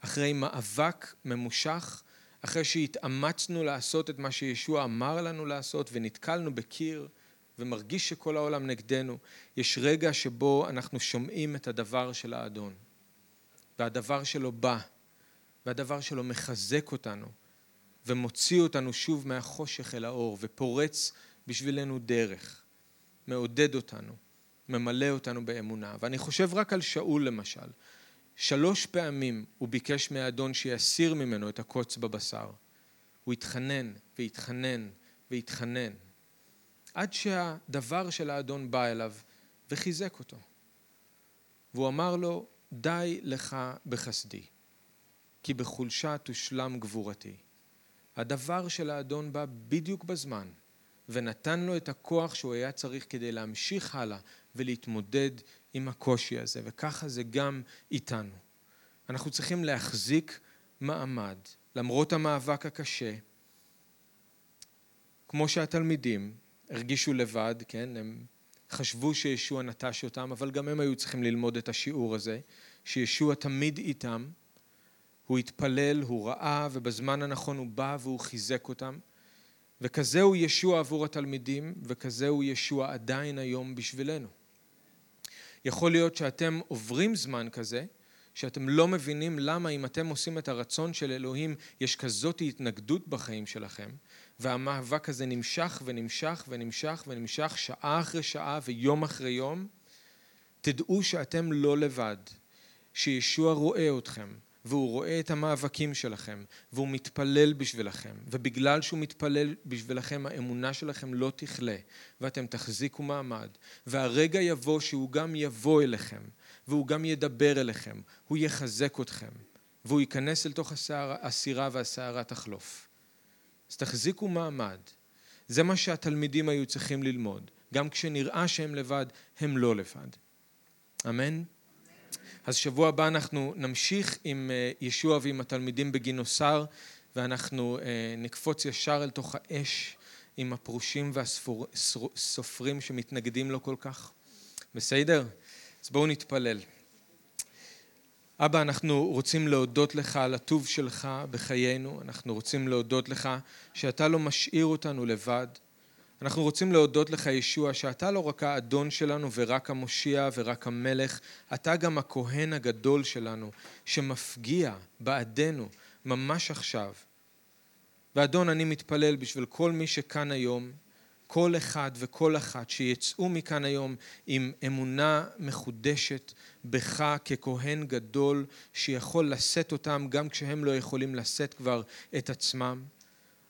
אחרי מאבק ממושך, אחרי שהתאמצנו לעשות את מה שישוע אמר לנו לעשות ונתקלנו בקיר ומרגיש שכל העולם נגדנו, יש רגע שבו אנחנו שומעים את הדבר של האדון והדבר שלו בא והדבר שלו מחזק אותנו ומוציא אותנו שוב מהחושך אל האור ופורץ בשבילנו דרך, מעודד אותנו, ממלא אותנו באמונה. ואני חושב רק על שאול למשל. שלוש פעמים הוא ביקש מהאדון שיסיר ממנו את הקוץ בבשר. הוא התחנן והתחנן והתחנן, עד שהדבר של האדון בא אליו וחיזק אותו. והוא אמר לו, די לך בחסדי, כי בחולשה תושלם גבורתי. הדבר של האדון בא בדיוק בזמן, ונתן לו את הכוח שהוא היה צריך כדי להמשיך הלאה ולהתמודד עם הקושי הזה, וככה זה גם איתנו. אנחנו צריכים להחזיק מעמד, למרות המאבק הקשה, כמו שהתלמידים הרגישו לבד, כן, הם חשבו שישוע נטש אותם, אבל גם הם היו צריכים ללמוד את השיעור הזה, שישוע תמיד איתם, הוא התפלל, הוא ראה, ובזמן הנכון הוא בא והוא חיזק אותם. וכזה הוא ישוע עבור התלמידים, וכזה הוא ישוע עדיין היום בשבילנו. יכול להיות שאתם עוברים זמן כזה, שאתם לא מבינים למה אם אתם עושים את הרצון של אלוהים, יש כזאת התנגדות בחיים שלכם, והמאבק הזה נמשך ונמשך ונמשך ונמשך שעה אחרי שעה ויום אחרי יום, תדעו שאתם לא לבד, שישוע רואה אתכם, והוא רואה את המאבקים שלכם, והוא מתפלל בשבילכם, ובגלל שהוא מתפלל בשבילכם האמונה שלכם לא תכלה, ואתם תחזיקו מעמד, והרגע יבוא שהוא גם יבוא אליכם, והוא גם ידבר אליכם, הוא יחזק אתכם, והוא ייכנס אל תוך הסירה והסערה תחלוף. אז תחזיקו מעמד. זה מה שהתלמידים היו צריכים ללמוד. גם כשנראה שהם לבד, הם לא לבד. אמן? אז שבוע הבא אנחנו נמשיך עם אה, ישוע ועם התלמידים בגינוסר, ואנחנו אה, נקפוץ ישר אל תוך האש עם הפרושים והסופרים שמתנגדים לו כל כך. בסדר? אז בואו נתפלל. אבא, אנחנו רוצים להודות לך על הטוב שלך בחיינו, אנחנו רוצים להודות לך שאתה לא משאיר אותנו לבד, אנחנו רוצים להודות לך, ישוע, שאתה לא רק האדון שלנו ורק המושיע ורק המלך, אתה גם הכהן הגדול שלנו, שמפגיע בעדנו ממש עכשיו. ואדון, אני מתפלל בשביל כל מי שכאן היום, כל אחד וכל אחת שיצאו מכאן היום עם אמונה מחודשת בך ככהן גדול שיכול לשאת אותם גם כשהם לא יכולים לשאת כבר את עצמם.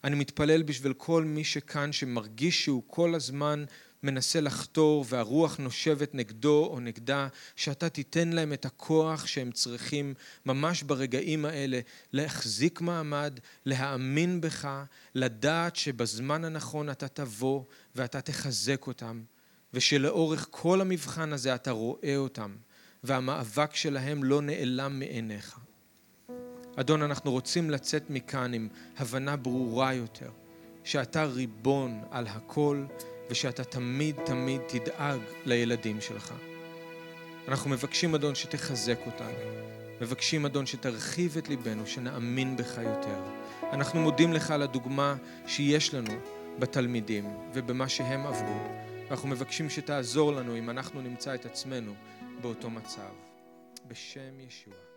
אני מתפלל בשביל כל מי שכאן שמרגיש שהוא כל הזמן מנסה לחתור והרוח נושבת נגדו או נגדה, שאתה תיתן להם את הכוח שהם צריכים ממש ברגעים האלה להחזיק מעמד, להאמין בך, לדעת שבזמן הנכון אתה תבוא ואתה תחזק אותם, ושלאורך כל המבחן הזה אתה רואה אותם, והמאבק שלהם לא נעלם מעיניך. אדון, אנחנו רוצים לצאת מכאן עם הבנה ברורה יותר, שאתה ריבון על הכל ושאתה תמיד תמיד תדאג לילדים שלך. אנחנו מבקשים, אדון, שתחזק אותנו. מבקשים, אדון, שתרחיב את ליבנו, שנאמין בך יותר. אנחנו מודים לך על הדוגמה שיש לנו בתלמידים ובמה שהם עברו. ואנחנו מבקשים שתעזור לנו אם אנחנו נמצא את עצמנו באותו מצב. בשם ישוע.